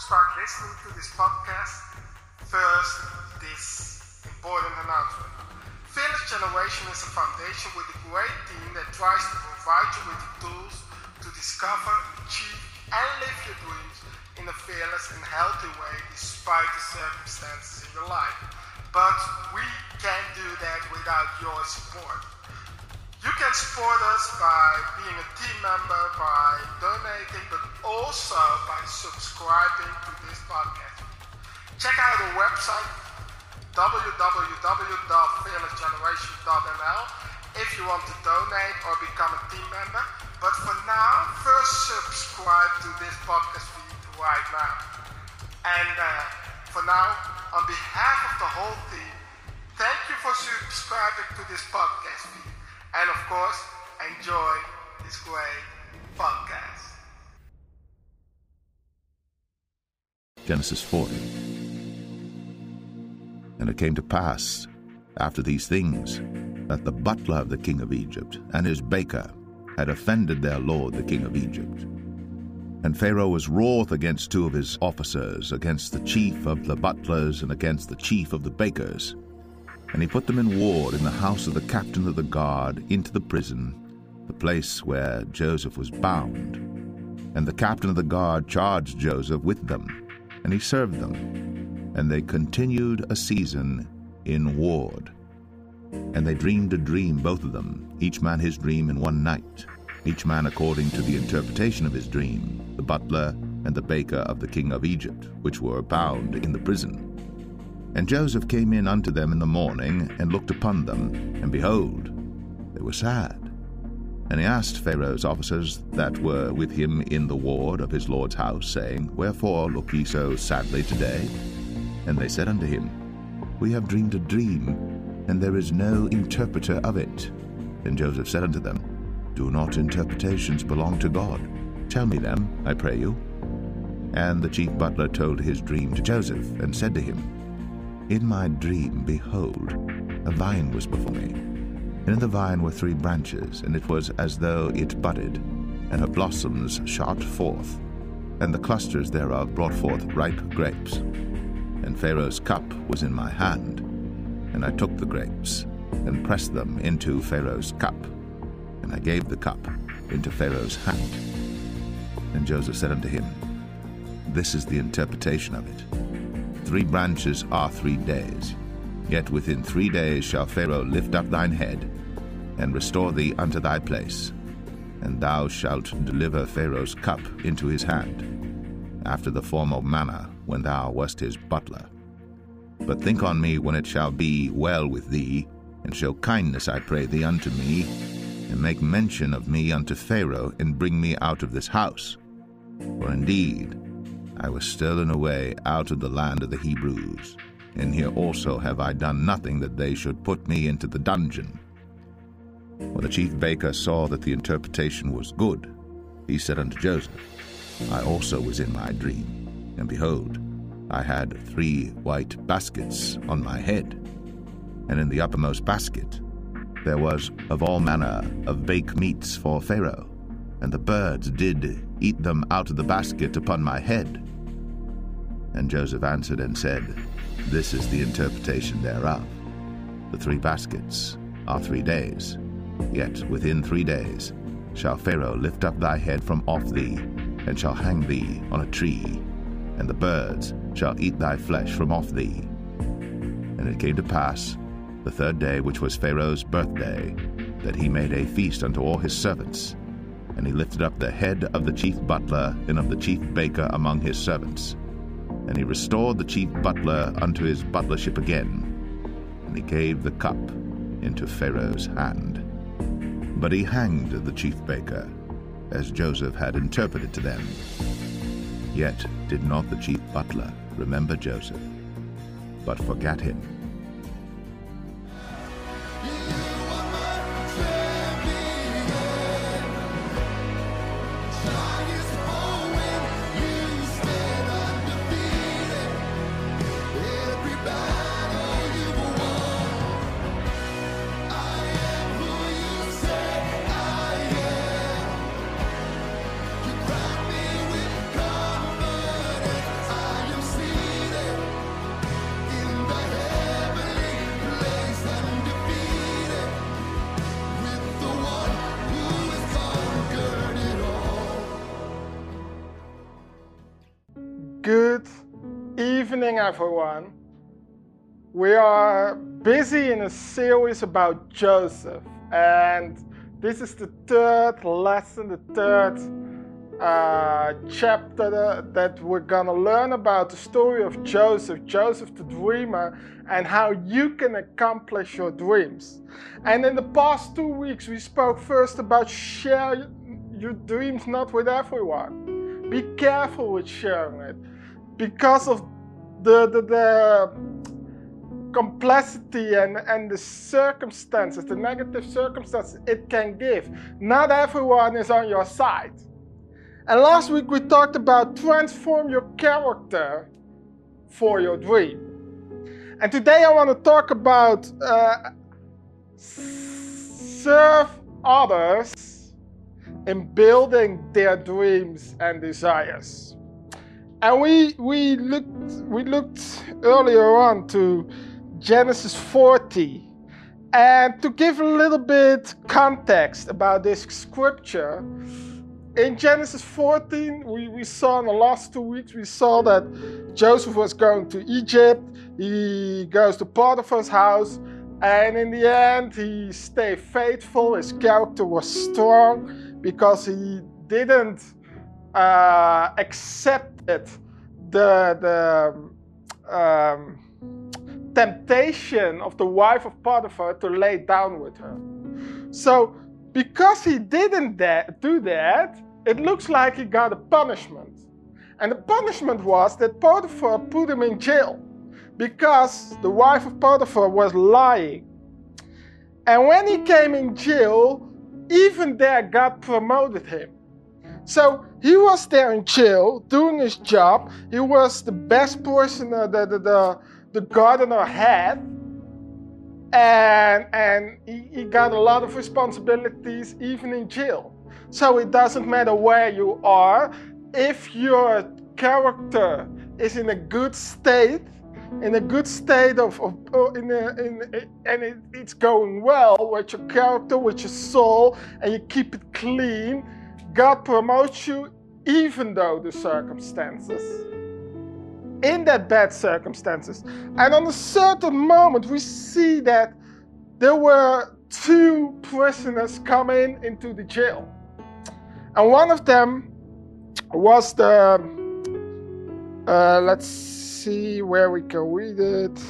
start listening to this podcast, first, this important announcement. Fearless Generation is a foundation with a great team that tries to provide you with the tools to discover, achieve, and live your dreams in a fearless and healthy way despite the circumstances in your life. But we can't do that without your support. You can support us by being a team member, by donating, but also by subscribing to this podcast. Check out our website www.fearlessgeneration.nl if you want to donate or become a team member. But for now, first subscribe to this podcast feed right now. And uh, for now, on behalf of the whole team, thank you for subscribing to this podcast feed. And of course, enjoy this great podcast. Genesis 40. And it came to pass, after these things, that the butler of the king of Egypt and his baker had offended their lord the king of Egypt. And Pharaoh was wroth against two of his officers, against the chief of the butlers and against the chief of the bakers. And he put them in ward in the house of the captain of the guard into the prison, the place where Joseph was bound. And the captain of the guard charged Joseph with them, and he served them. And they continued a season in ward. And they dreamed a dream, both of them, each man his dream in one night, each man according to the interpretation of his dream, the butler and the baker of the king of Egypt, which were bound in the prison. And Joseph came in unto them in the morning, and looked upon them, and behold, they were sad. And he asked Pharaoh's officers that were with him in the ward of his lord's house, saying, Wherefore look ye so sadly today? And they said unto him, We have dreamed a dream, and there is no interpreter of it. And Joseph said unto them, Do not interpretations belong to God? Tell me them, I pray you. And the chief butler told his dream to Joseph, and said to him, In my dream, behold, a vine was before me. And in the vine were three branches, and it was as though it budded, and her blossoms shot forth, and the clusters thereof brought forth ripe grapes. And Pharaoh's cup was in my hand, and I took the grapes, and pressed them into Pharaoh's cup, and I gave the cup into Pharaoh's hand. And Joseph said unto him, This is the interpretation of it. Three branches are three days. Yet within three days shall Pharaoh lift up thine head, and restore thee unto thy place, and thou shalt deliver Pharaoh's cup into his hand, after the former manner when thou wast his butler. But think on me when it shall be well with thee, and show kindness, I pray thee, unto me, and make mention of me unto Pharaoh, and bring me out of this house. For indeed, I was stolen away out of the land of the Hebrews, and here also have I done nothing that they should put me into the dungeon. When the chief baker saw that the interpretation was good, he said unto Joseph, I also was in my dream, and behold, I had three white baskets on my head, and in the uppermost basket there was of all manner of baked meats for Pharaoh, and the birds did eat them out of the basket upon my head. And Joseph answered and said, This is the interpretation thereof. The three baskets are three days, yet within three days shall Pharaoh lift up thy head from off thee, and shall hang thee on a tree, and the birds shall eat thy flesh from off thee. And it came to pass, the third day, which was Pharaoh's birthday, that he made a feast unto all his servants. And he lifted up the head of the chief butler and of the chief baker among his servants. And he restored the chief butler unto his butlership again. And he gave the cup into Pharaoh's hand. But he hanged the chief baker, as Joseph had interpreted to them. Yet did not the chief butler remember Joseph, but forgat him. Everyone. We are busy in a series about Joseph, and this is the third lesson, the third uh, chapter that we're gonna learn about the story of Joseph, Joseph the dreamer, and how you can accomplish your dreams. And in the past two weeks, we spoke first about share your dreams not with everyone. Be careful with sharing it because of the, the, the complexity and, and the circumstances, the negative circumstances it can give. Not everyone is on your side. And last week we talked about transform your character for your dream. And today I want to talk about uh, serve others in building their dreams and desires. And we we looked we looked earlier on to Genesis 40. And to give a little bit context about this scripture, in Genesis 14, we, we saw in the last two weeks, we saw that Joseph was going to Egypt. He goes to Potiphar's house. And in the end, he stayed faithful. His character was strong because he didn't uh, accept it, the, the um, temptation of the wife of Potiphar to lay down with her. So, because he didn't do that, it looks like he got a punishment. And the punishment was that Potiphar put him in jail because the wife of Potiphar was lying. And when he came in jail, even there God promoted him. So he was there in jail doing his job. He was the best person, uh, the, the, the, the gardener had. And, and he, he got a lot of responsibilities even in jail. So it doesn't matter where you are, if your character is in a good state, in a good state of, of in, a, in a, and it, it's going well with your character, with your soul, and you keep it clean, God promotes you even though the circumstances in that bad circumstances. And on a certain moment, we see that there were two prisoners coming into the jail. And one of them was the, uh, let's see where we can read it.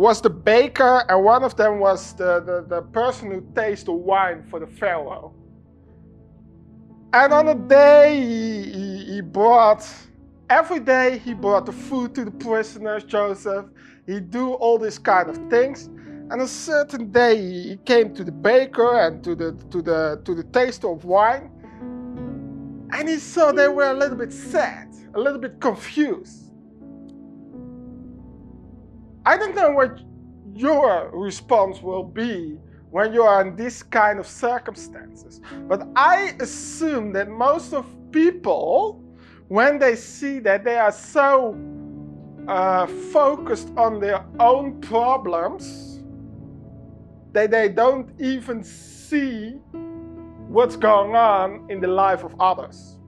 Was the baker, and one of them was the, the, the person who tasted the wine for the Pharaoh. And on a day, he, he, he brought, every day, he brought the food to the prisoners, Joseph. He do all these kind of things. And a certain day, he came to the baker and to the, to the, to the taste of wine. And he saw they were a little bit sad, a little bit confused. I don't know what your response will be when you are in this kind of circumstances. But I assume that most of people, when they see that they are so uh, focused on their own problems, that they don't even see what's going on in the life of others.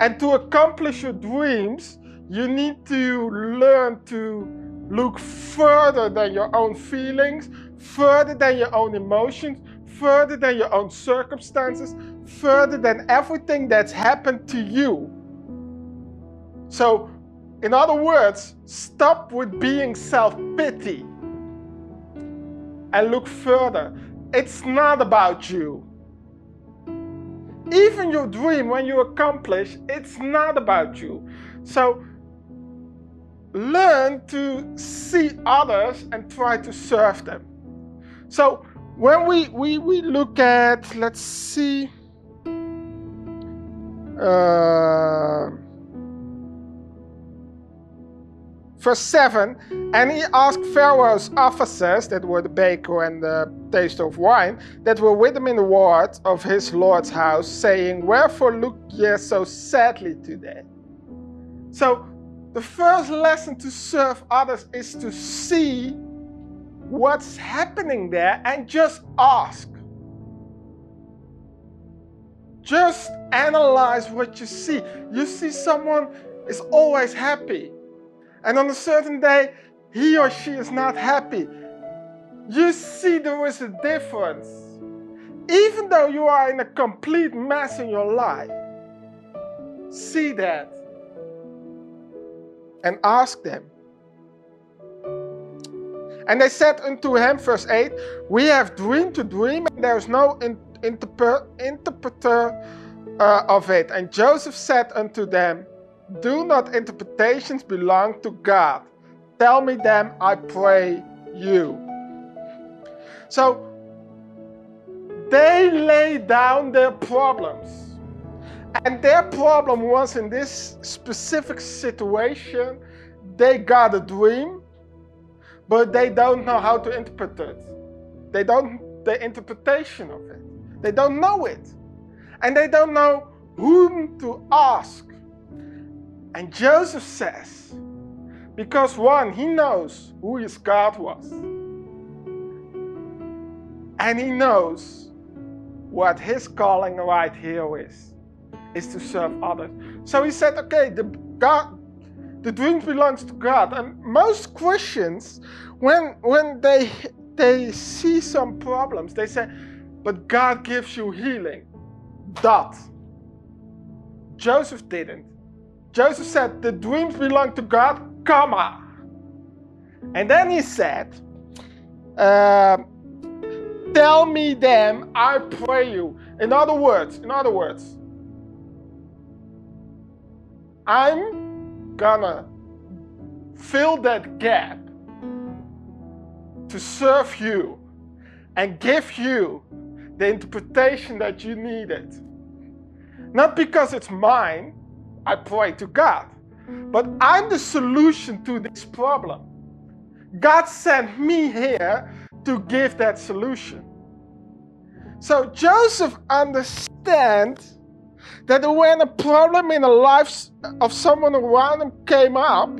And to accomplish your dreams, you need to learn to look further than your own feelings, further than your own emotions, further than your own circumstances, further than everything that's happened to you. So, in other words, stop with being self pity and look further. It's not about you. Even your dream, when you accomplish, it's not about you. So, learn to see others and try to serve them. So when we, we, we look at, let's see, uh, verse 7 and he asked pharaoh's officers that were the baker and the taster of wine that were with him in the ward of his lord's house saying wherefore look ye so sadly today so the first lesson to serve others is to see what's happening there and just ask. Just analyze what you see. You see someone is always happy, and on a certain day, he or she is not happy. You see there is a difference. Even though you are in a complete mess in your life, see that and ask them. And they said unto him, verse 8, We have dreamed to dream, and there is no in, interpre, interpreter uh, of it. And Joseph said unto them, Do not interpretations belong to God? Tell me them, I pray you. So they lay down their problems. And their problem was in this specific situation, they got a dream, but they don't know how to interpret it. They don't the interpretation of it. They don't know it. And they don't know whom to ask. And Joseph says, because one, he knows who his God was. And he knows what his calling right here is is to serve others. So he said, okay, the God, the dream belongs to God. And most Christians, when when they they see some problems, they say, but God gives you healing. Dot. Joseph didn't. Joseph said, the dreams belong to God, comma. And then he said, uh, tell me them, I pray you. In other words, in other words, I'm gonna fill that gap to serve you and give you the interpretation that you needed. Not because it's mine, I pray to God, but I'm the solution to this problem. God sent me here to give that solution. So Joseph understands that when a problem in the life of someone around him came up,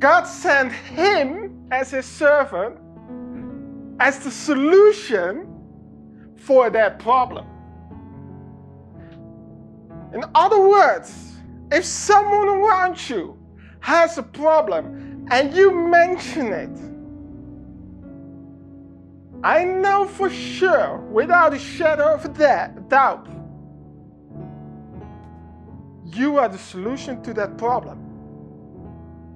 God sent him as his servant as the solution for that problem. In other words, if someone around you has a problem and you mention it, I know for sure, without a shadow of a doubt, you are the solution to that problem.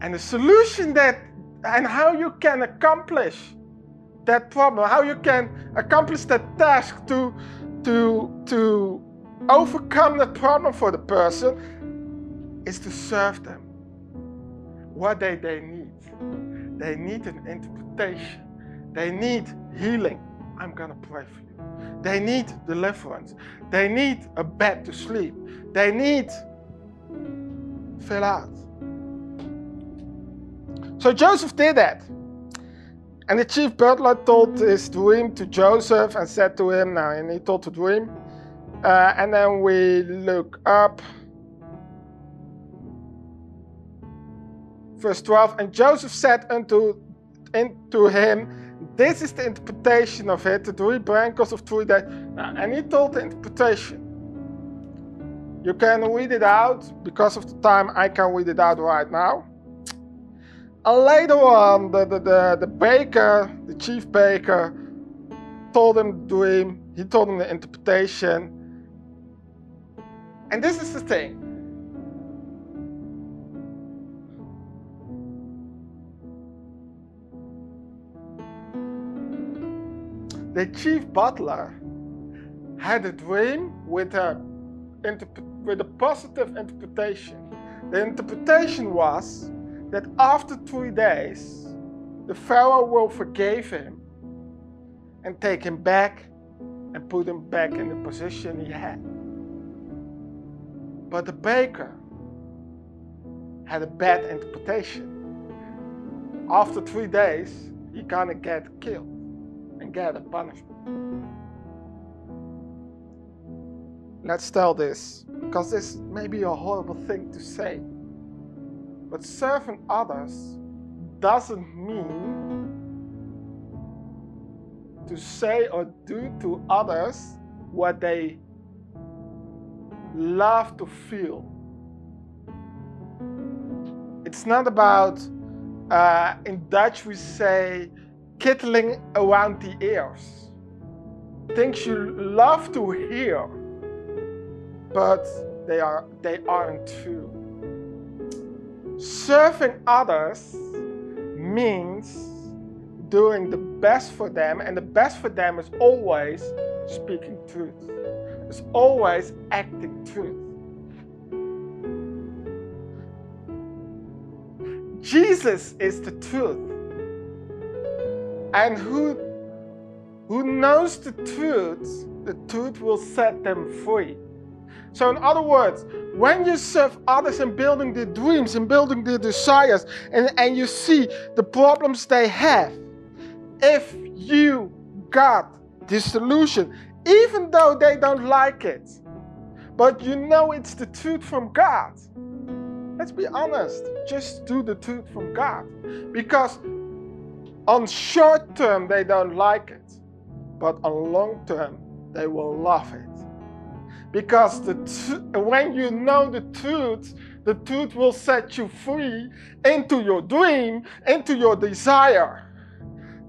And the solution that and how you can accomplish that problem, how you can accomplish that task to to to overcome that problem for the person is to serve them. What they, they need. They need an interpretation. They need healing. I'm gonna pray for you. They need deliverance. They need a bed to sleep. They need fill out. So Joseph did that. And the chief butler told his dream to Joseph and said to him, now, and he told the dream. Uh, and then we look up. Verse 12, and Joseph said unto, unto him, This is the interpretation of it, the three branches of three days. And he told the interpretation. You can weed it out. Because of the time, I can weed it out right now. And later on, the, the, the, the baker, the chief baker, told him the dream. He told him the interpretation. And this is the thing. The chief butler had a dream with a with a positive interpretation. The interpretation was that after three days, the Pharaoh will forgive him and take him back and put him back in the position he had. But the baker had a bad interpretation. After three days, he gonna get killed and get a punishment. Let's tell this, because this may be a horrible thing to say. But serving others doesn't mean to say or do to others what they love to feel. It's not about, uh, in Dutch we say, kittling around the ears. Things you love to hear, but they, are, they aren't true. Serving others means doing the best for them, and the best for them is always speaking truth. It's always acting truth. Jesus is the truth. And who, who knows the truth, the truth will set them free. So, in other words, when you serve others in building their dreams and building their desires, and, and you see the problems they have, if you got the solution, even though they don't like it, but you know it's the truth from God, let's be honest, just do the truth from God. Because on short term, they don't like it, but on long term, they will love it. Because the when you know the truth, the truth will set you free into your dream, into your desire.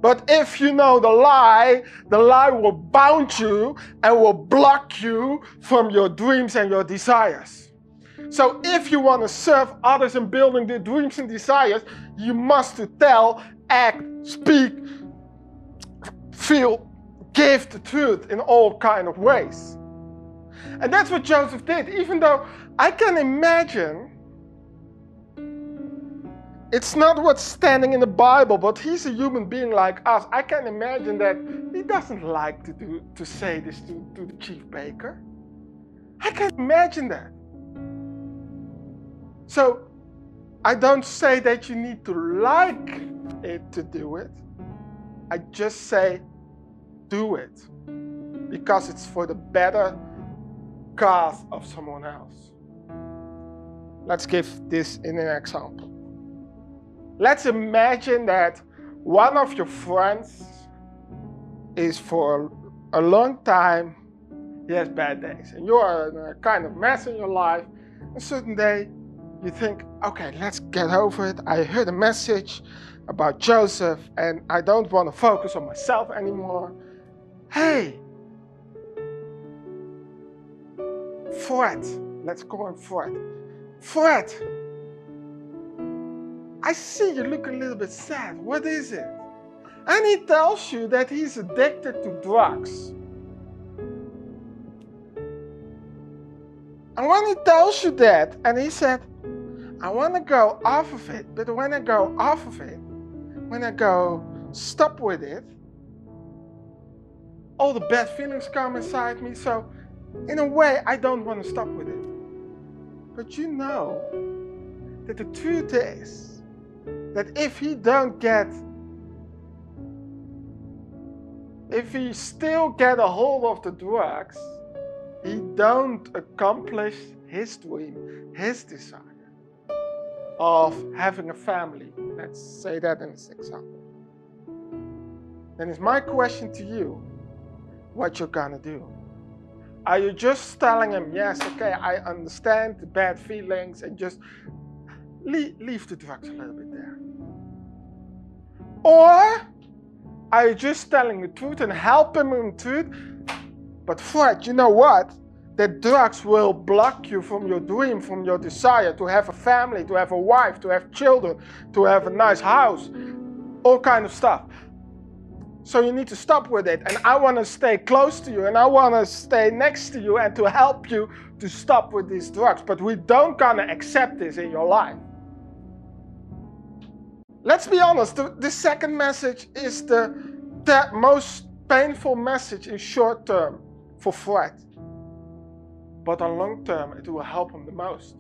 But if you know the lie, the lie will bound you and will block you from your dreams and your desires. So if you want to serve others in building their dreams and desires, you must tell, act, speak, feel, give the truth in all kind of ways. And that's what Joseph did, even though I can imagine it's not what's standing in the Bible, but he's a human being like us. I can imagine that he doesn't like to do to say this to, to the chief baker. I can imagine that. So I don't say that you need to like it to do it. I just say do it because it's for the better cause of someone else. Let's give this in an example. Let's imagine that one of your friends is for a long time, he has bad days, and you're in a kind of mess in your life. A certain day, you think, okay, let's get over it. I heard a message about Joseph, and I don't want to focus on myself anymore. Hey, Fred, let's call him Fred. Fred, I see you look a little bit sad. What is it? And he tells you that he's addicted to drugs. And when he tells you that, and he said, I want to go off of it, but when I go off of it, when I go stop with it, all the bad feelings come inside me. So, in a way, I don't want to stop with it. But you know that the truth is, that if he don't get if he still get a hold of the drugs he don't accomplish his dream his desire of having a family. Let's say that in this example. Then it's my question to you what you're gonna do are you just telling him yes okay i understand the bad feelings and just leave, leave the drugs a little bit there? Or are you just telling the truth and helping him truth? But Fred, you know what? The drugs will block you from your dream, from your desire to have a family, to have a wife, to have children, to have a nice house, all kind of stuff. So you need to stop with it. And I want to stay close to you and I want to stay next to you and to help you to stop with these drugs. But we don't gonna accept this in your life. Let's be honest, the, the second message is the, the most painful message in short term for Fred. But on long term, it will help him the most.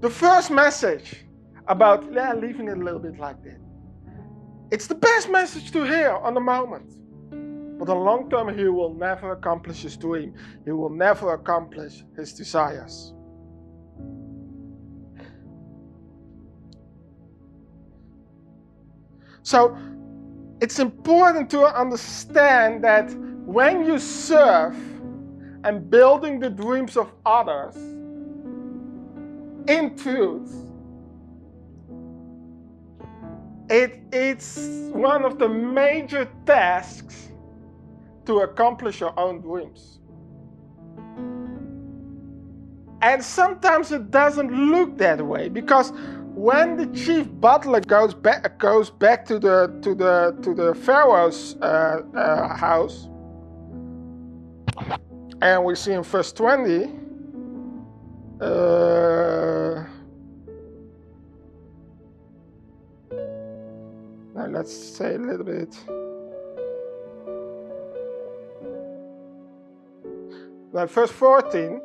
The first message about yeah, leaving it a little bit like that. It's the best message to hear on the moment. But on long term, he will never accomplish his dream. He will never accomplish his desires. So it's important to understand that when you serve and building the dreams of others in truth. It, it's one of the major tasks to accomplish your own dreams. And sometimes it doesn't look that way because when the chief butler goes back goes back to the to the to the pharaoh's uh, uh, house, and we see in verse twenty. Uh, now let's say a little bit. Now, verse 14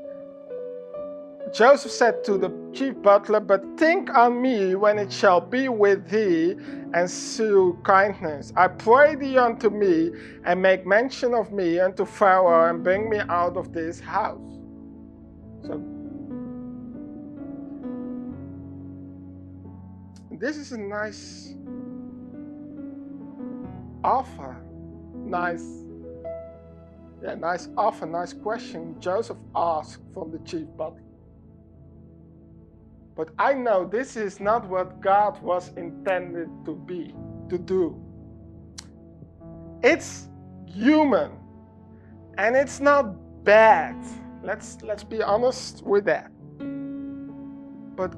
Joseph said to the chief butler, But think on me when it shall be with thee, and shew kindness. I pray thee unto me, and make mention of me unto Pharaoh, and bring me out of this house. So, this is a nice offer. Nice, yeah, nice offer, nice question Joseph asked from the chief butler. But I know this is not what God was intended to be, to do. It's human and it's not bad. Let's let's be honest with that. But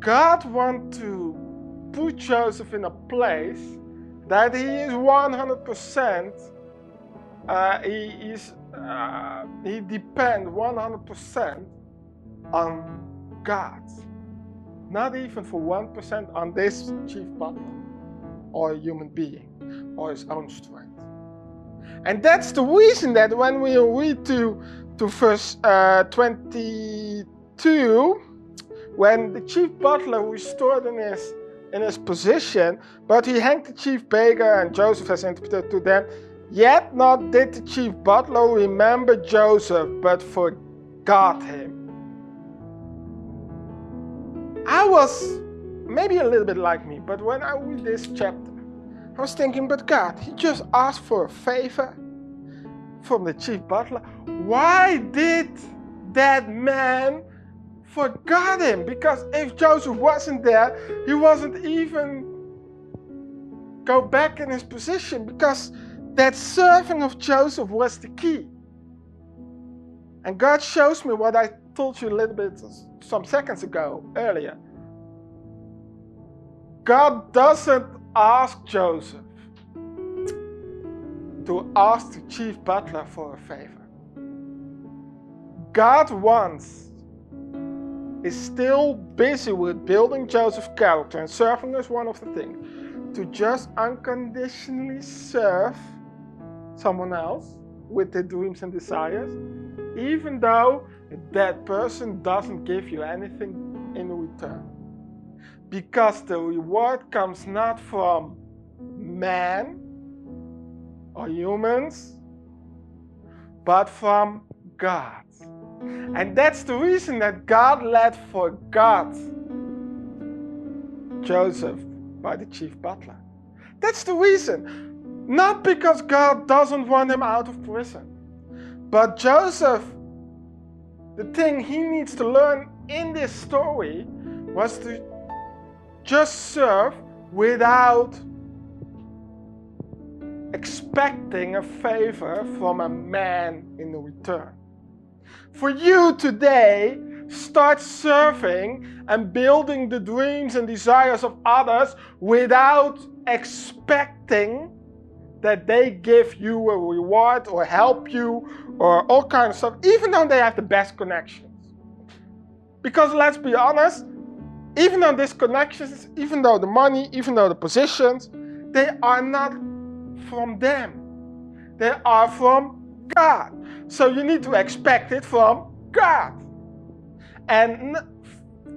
God wants to put Joseph in a place that he is 100% uh, he is uh, he depends 100% on God not even for 1% on this chief butler or human being or his own strength. And that's the reason that when we read to, to verse uh, 22, when the chief butler restored in his, in his position, but he hanged the chief baker, and Joseph has interpreted to them, yet not did the chief butler remember Joseph, but forgot him. I was maybe a little bit like me, but when I read this chapter, I was thinking, but God, He just asked for a favor from the chief butler. Why did that man forget him? Because if Joseph wasn't there, he wasn't even go back in his position because that serving of Joseph was the key. And God shows me what I told you a little bit some seconds ago, earlier. God doesn't ask Joseph to ask the chief butler for a favor. God wants is still busy with building Joseph's character and serving as one of the things to just unconditionally serve someone else with their dreams and desires, even though that person doesn't give you anything in return. Because the reward comes not from man or humans, but from God. And that's the reason that God let forgot Joseph by the chief butler. That's the reason. Not because God doesn't want him out of prison, but Joseph the thing he needs to learn in this story was to just serve without expecting a favor from a man in return. For you today, start serving and building the dreams and desires of others without expecting that they give you a reward or help you or all kinds of stuff, even though they have the best connections. Because let's be honest, even though these connections, even though the money, even though the positions, they are not from them. They are from God. So you need to expect it from God. And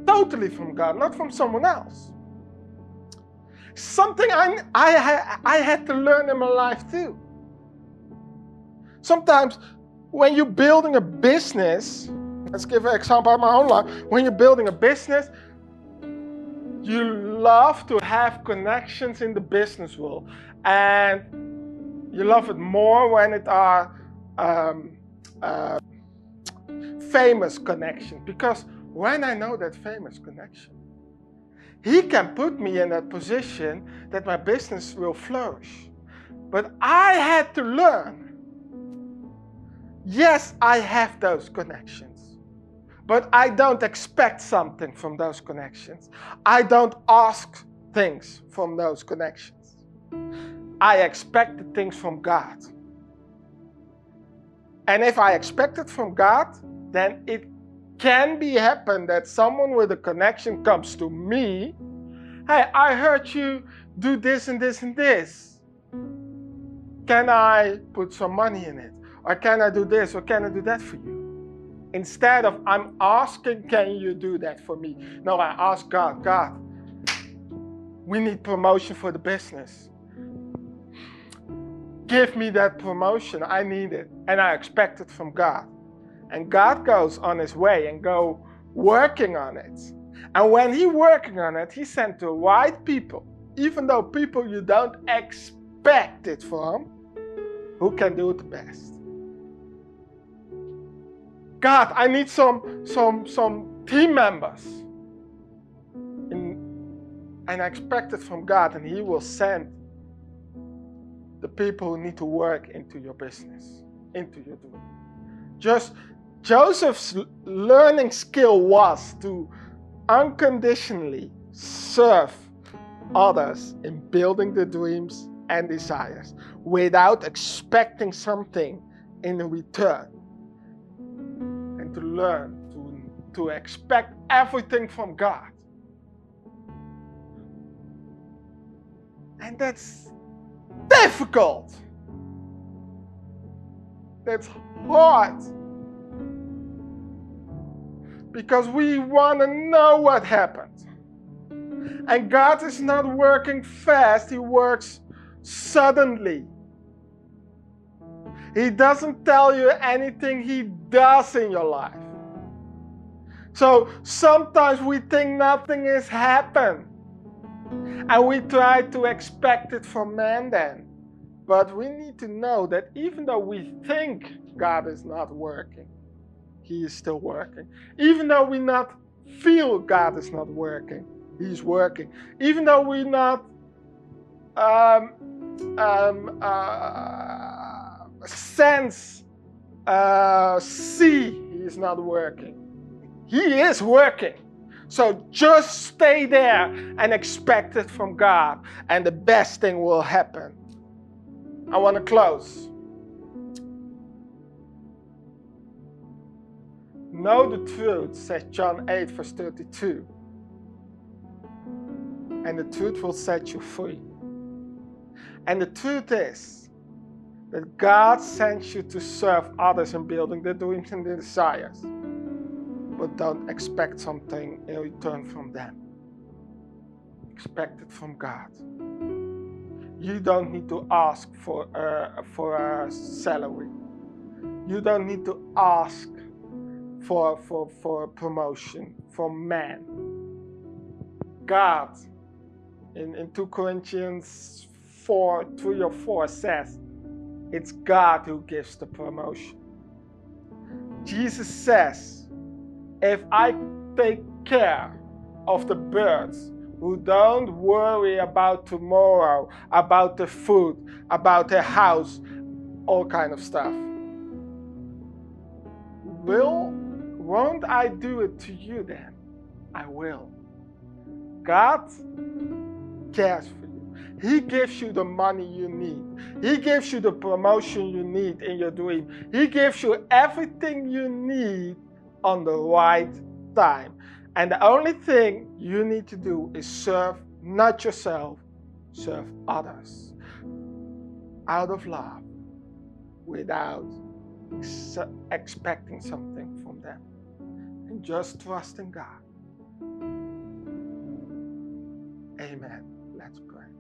totally from God, not from someone else something I, I, I had to learn in my life too. Sometimes when you're building a business, let's give an example of my own life. When you're building a business, you love to have connections in the business world. And you love it more when it are um, uh, famous connection because when I know that famous connection, he can put me in that position that my business will flourish. But I had to learn. Yes, I have those connections. But I don't expect something from those connections. I don't ask things from those connections. I expect the things from God. And if I expect it from God, then it can be happen that someone with a connection comes to me. Hey, I heard you do this and this and this. Can I put some money in it? Or can I do this or can I do that for you? Instead of I'm asking, can you do that for me? No, I ask God, God, we need promotion for the business. Give me that promotion. I need it. And I expect it from God. And God goes on his way and go working on it. And when he working on it, he sent the right people, even though people you don't expect it from, who can do it the best. God, I need some some some team members. And I expect it from God, and He will send the people who need to work into your business, into your doing. Just Joseph's learning skill was to unconditionally serve others in building the dreams and desires without expecting something in return. And to learn to, to expect everything from God. And that's difficult. That's hard because we want to know what happened. And God is not working fast, He works suddenly. He doesn't tell you anything He does in your life. So sometimes we think nothing has happened. And we try to expect it from man then. But we need to know that even though we think God is not working, he is still working. Even though we not feel God is not working, He's working. Even though we not um, um, uh, sense, uh, see He is not working, He is working. So just stay there and expect it from God, and the best thing will happen. I want to close. Know the truth, says John 8, verse 32. And the truth will set you free. And the truth is that God sent you to serve others in building their dreams and their desires. But don't expect something in return from them. Expect it from God. You don't need to ask for a, for a salary. You don't need to ask for, for, for promotion from man. God, in, in 2 Corinthians 4, 3 or 4 says, it's God who gives the promotion. Jesus says, if I take care of the birds who don't worry about tomorrow, about the food, about the house, all kind of stuff, will won't I do it to you then? I will. God cares for you. He gives you the money you need. He gives you the promotion you need in your dream. He gives you everything you need on the right time. And the only thing you need to do is serve not yourself, serve others out of love without expecting something from them and just trust in God. Amen. Let's pray.